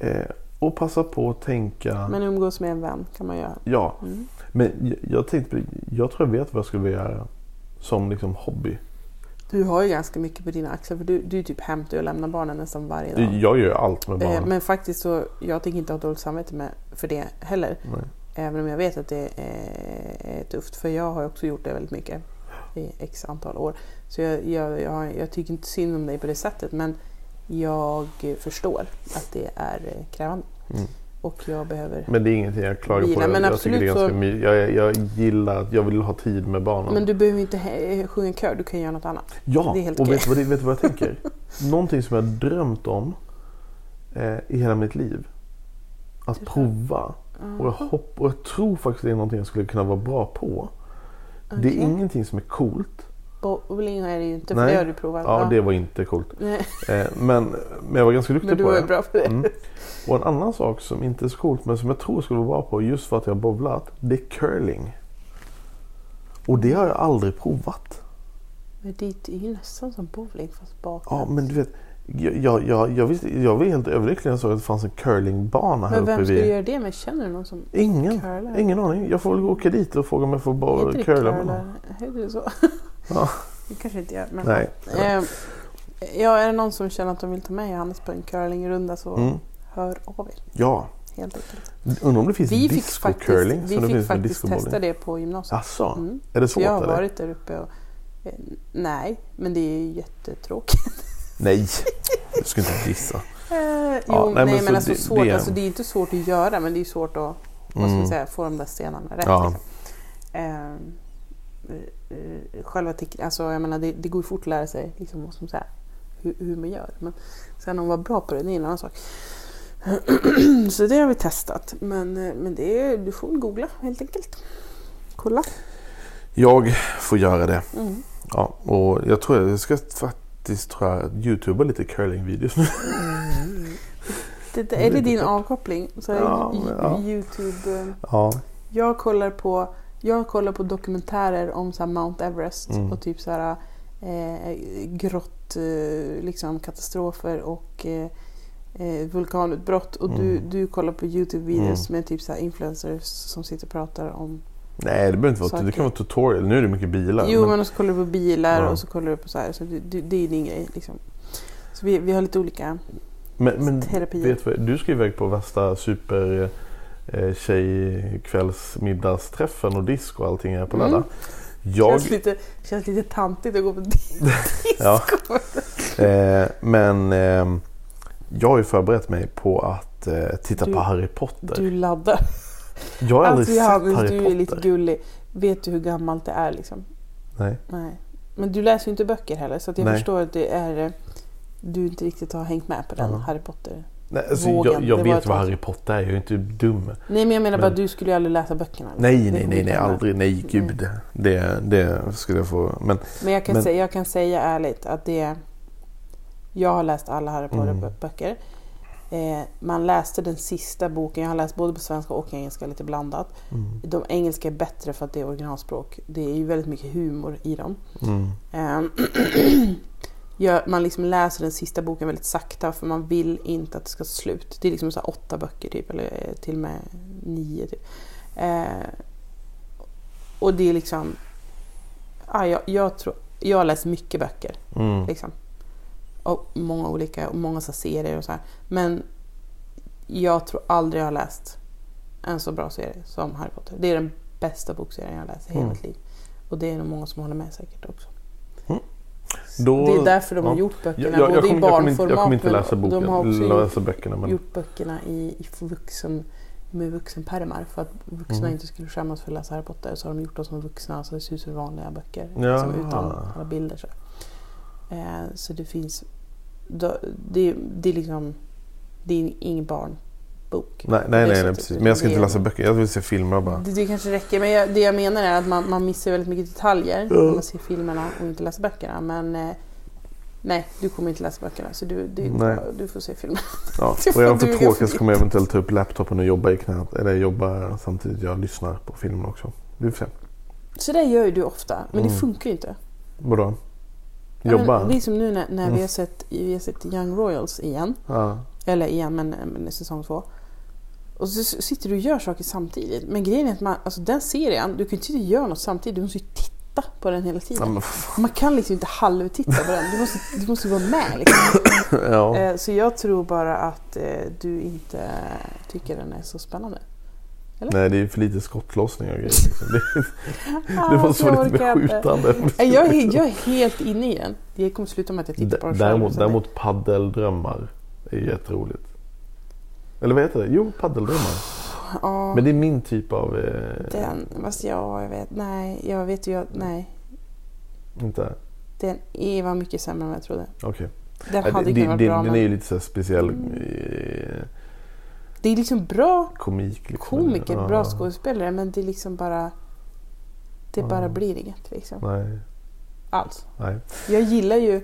Eh, och passa på att tänka... Men umgås med en vän kan man göra. Ja, Mm. men jag, jag tänkte. Jag tror jag vet vad jag skulle vilja göra som liksom hobby. Du har ju ganska mycket på dina axlar för du, du typ hämtar och lämnar barnen nästan varje dag. Jag gör allt med Eh, barnen. Men faktiskt så, jag tänker inte ha dåligt samvete med, för det heller. Nej. Även om jag vet att det är, tufft. För jag har också gjort det väldigt mycket i x antal år. Så jag, jag, jag, jag tycker inte synd om dig på det sättet. Men jag förstår att det är eh, krävande. Mm. Och jag behöver... Men det är ingenting jag klagar Vila, på. Jag, men jag, det absolut ganska så- jag, jag gillar att jag vill ha tid med barnen. Men du behöver inte he- sjunga kör, du kan göra något annat. ja, det är helt och vet, du vad, det- vad jag tänker? Någonting som jag drömt om eh, i hela mitt liv. Att prova. Och jag, hopp, och jag tror faktiskt det är någonting jag skulle kunna vara bra på. Det Okej. är ingenting som är coolt. Bowling är det ju inte, för det har du provat. Ja, det var inte coolt. Nej, Eh, men, men jag var ganska duktig Men du på var det. bra på det. Mm. Och en annan sak som inte är så coolt men som jag tror jag skulle vara bra på just för att jag har bowlat. Det är curling. Och det har jag aldrig provat. Men det är ju nästan som bowling fast bakåt. Ja men du vet. Jag, jag, jag, visste, jag var helt överlycklig när jag såg att det fanns en curlingbana här Men uppe vem ska vid... göra det med? Känner du någon som Ingen, curlar? ingen aning. Jag får väl åka dit och fråga om jag får bara det curla med någon. Heter det så? Ja. Det kanske inte gör. Men... Nej. Eh, ja, är det någon som känner att de vill ta med Johannes på en curlingrunda så Mm. hör av er. Ja. Helt enkelt. Undrar om det finns Vi fick faktiskt, disco-curling vi fick faktiskt testa det på gymnasiet. Jaså? Mm. Är det svårt jag har eller? varit där uppe och... Eh, nej, men det är ju jättetråkigt. Nej, jag ska inte gissa. Eh, jo, nej, men men, så alltså, det- svårt, det- alltså det är inte svårt att göra men det är svårt att Mm. säga, få de där stenarna rätt. Ja. Liksom. Eh, själva tek- alltså, jag menar, det, det går ju fort att lära sig liksom, som säga, hur, hur man gör. Men sen om man var bra på det, det är en annan sak. Så det har vi testat. Men, eh, men det är, du får googla helt enkelt. Kolla. Jag får göra det. Mm. Ja, och jag tror jag ska faktiskt tror jag, youtuba lite curlingvideos nu. Det, det, är det din avkoppling? Så Ja, ja, ja. Youtube. eh, Ja, Jag kollar på, jag kollar på dokumentärer om så här Mount Everest Mm. och typ så här eh, grott, eh, liksom katastrofer och eh, eh, vulkanutbrott. Och du, Mm. du kollar på Youtube-videos med typ så influencers som sitter och pratar om... nej det behöver inte vara, det Saker. kan vara tutorial. Nu är det mycket bilar. Jo, men- men så kollar du på bilar Ja. och så kollar du på så här. Så du, du, det är din grej liksom. Så vi, vi har lite olika Men, men terapier. vet du vad, du ska iväg på värsta super eh, tjejkvällsmiddagsträffen och disco och allting är på Mm. lördag. Jag, Känns, lite, känns lite tantigt att gå på disco. Eh, men eh, jag har ju förberett mig på att eh, titta Du- på Harry Potter. Du laddar. jag har aldrig Alltså sett Harry du är Potter. lite gullig. Vet du hur gammalt det är liksom? Nej. Nej. Men du läser ju inte böcker heller så jag Nej. förstår att det är eh, du inte riktigt har hängt med på den Ja. Harry Potter. Nej, alltså, Vågen, jag jag vet vad. Harry Potter är, jag är inte dum. Nej men jag menar bara Men- du skulle ju aldrig läsa böckerna. Nej, nej, nej, nej, aldrig. Nej, gud. Det, det skulle jag få. Men Men jag kan, Men- Säga, jag kan säga ärligt att det... Jag har läst alla Harry Mm. Potter-böcker. Eh, man läste den sista boken, jag har läst både på svenska och engelska, lite blandat. Mm. De engelska är bättre för att det är originalspråk. Det är ju väldigt mycket humor i dem. mm, Ja, man liksom läser den sista boken väldigt sakta för man vill inte att det ska slut. Det är liksom så åtta böcker typ, eller eh, till och med nio typ. Eh, och det är liksom... Ja, jag, jag, tror, jag har läst mycket böcker. mm, Liksom. Och många olika, och många så serier och så här. Men jag tror aldrig jag har läst en så bra serie som Harry Potter. Det är den bästa bokserien jag har läst i hela Mm. mitt liv. Och det är nog många som håller med säkert också. Då, Det är därför de har ja. gjort böckerna, Jag, jag, jag, både i jag, kommer inte, jag kommer barnformat inte läsa boken, de har också läsa böckerna. Men, gjort böckerna i, i vuxen, med vuxenpärmar. För att vuxna Mm. inte skulle skämmas för att läsa Harry Potter så har de gjort dem som vuxna så det ser ut som vanliga böcker. Ja. Liksom, utan alla bilder. Så, eh, så det finns... då- Det, det är liksom... Det är ingen barnbok. nej, på nej, det nej, nej, sättet, precis. Men jag ska det inte läsa böcker. Jag vill se filmer bara. det, det kanske räcker. Men jag, det jag menar är att man, man missar väldigt mycket detaljer Ja. när man ser filmerna och inte läser böckerna. Men eh, nej, du kommer inte läsa böckerna. Så du, du, Nej. du får se filmerna. Ja. Det Och är jag inte duga tråkig för så kommer jag eventuellt ta upp laptopen och jobba i knät. Eller jobba samtidigt jag lyssnar på filmen också. Vi får se. Så det gör ju du ofta. Men det Mm. funkar ju inte. Vadå? Ja, Jobba? Men det är som nu när, när Mm. vi, har sett, vi har sett Young Royals igen. Ja. Eller igen, men, men säsong två. Och så sitter du och gör saker samtidigt. Men grejen är att man, alltså den serien, du kan ju inte göra något samtidigt. Du måste ju titta på den hela tiden. Man kan liksom inte halvtitta på den. Du måste, du måste vara med liksom. ja. Eh, Så jag tror bara att eh, du inte tycker den är så spännande. Nej, det är för lite skottlossning och grejer. Liksom. Det, det måste vara lite mer skjutande. Jag är, jag är helt inne i den. Det kommer sluta med att jag tittar på den själv. Däremot, däremot paddeldrömmar är jätteroligt. Eller vad heter det? Jo, paddeldrömmar. Ja, Men det är min typ av... Eh, den, fast ja, jag vet, nej, jag vet ju att, nej. Inte? Den är var mycket sämre än vad jag trodde. Okej. Den Ja, hade det- kunnat vara det- bra, Den men är ju lite så här speciell eh, det är liksom bra komik. Liksom. komiker, Ja. bra skådespelare, men det är liksom bara... Det Ja. bara blir inget liksom. Nej, Alls. nej. Jag gillar ju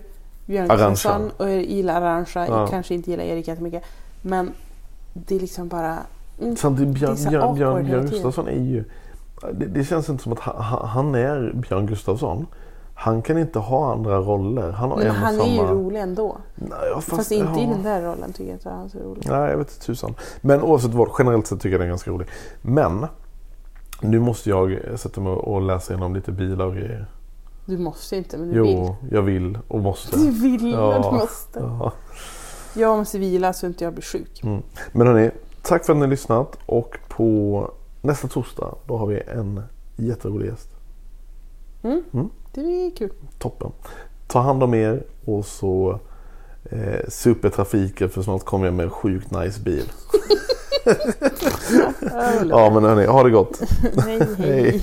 Björn Arantxa. Gustafsson och jag gillar Arantxa. Ja. Jag kanske inte gillar Erik jättemycket. Men det är liksom bara... Mm, Samtidigt Björn, Björn, Björn, Björn. Gustafsson är ju... Det, det känns inte som att han, han- är Björn Gustafsson. Han kan inte ha andra roller. Han har men han samma... är ju rolig ändå. Nej, ja, Fast, inte i ja. den där rollen tycker jag inte han är så rolig. Nej, jag vet inte tusan. Men oavsett vad, generellt sett tycker jag den är ganska rolig. Men nu måste jag sätta mig och läsa igenom lite bilar och grejer. Du måste inte, men du vill. Jo, jag vill och måste. Du vill Ja. och du måste. Ja. Jag måste vila så inte jag blir sjuk. Mm. Men hörni, tack för att ni har lyssnat. Och på nästa torsdag, då har vi en jätterolig gäst. Det blir kul. Toppen. Ta hand om er och så eh, supertrafiken för snart kommer jag med en sjukt nice bil. Ja men hörni, ha det gott. hej, hej.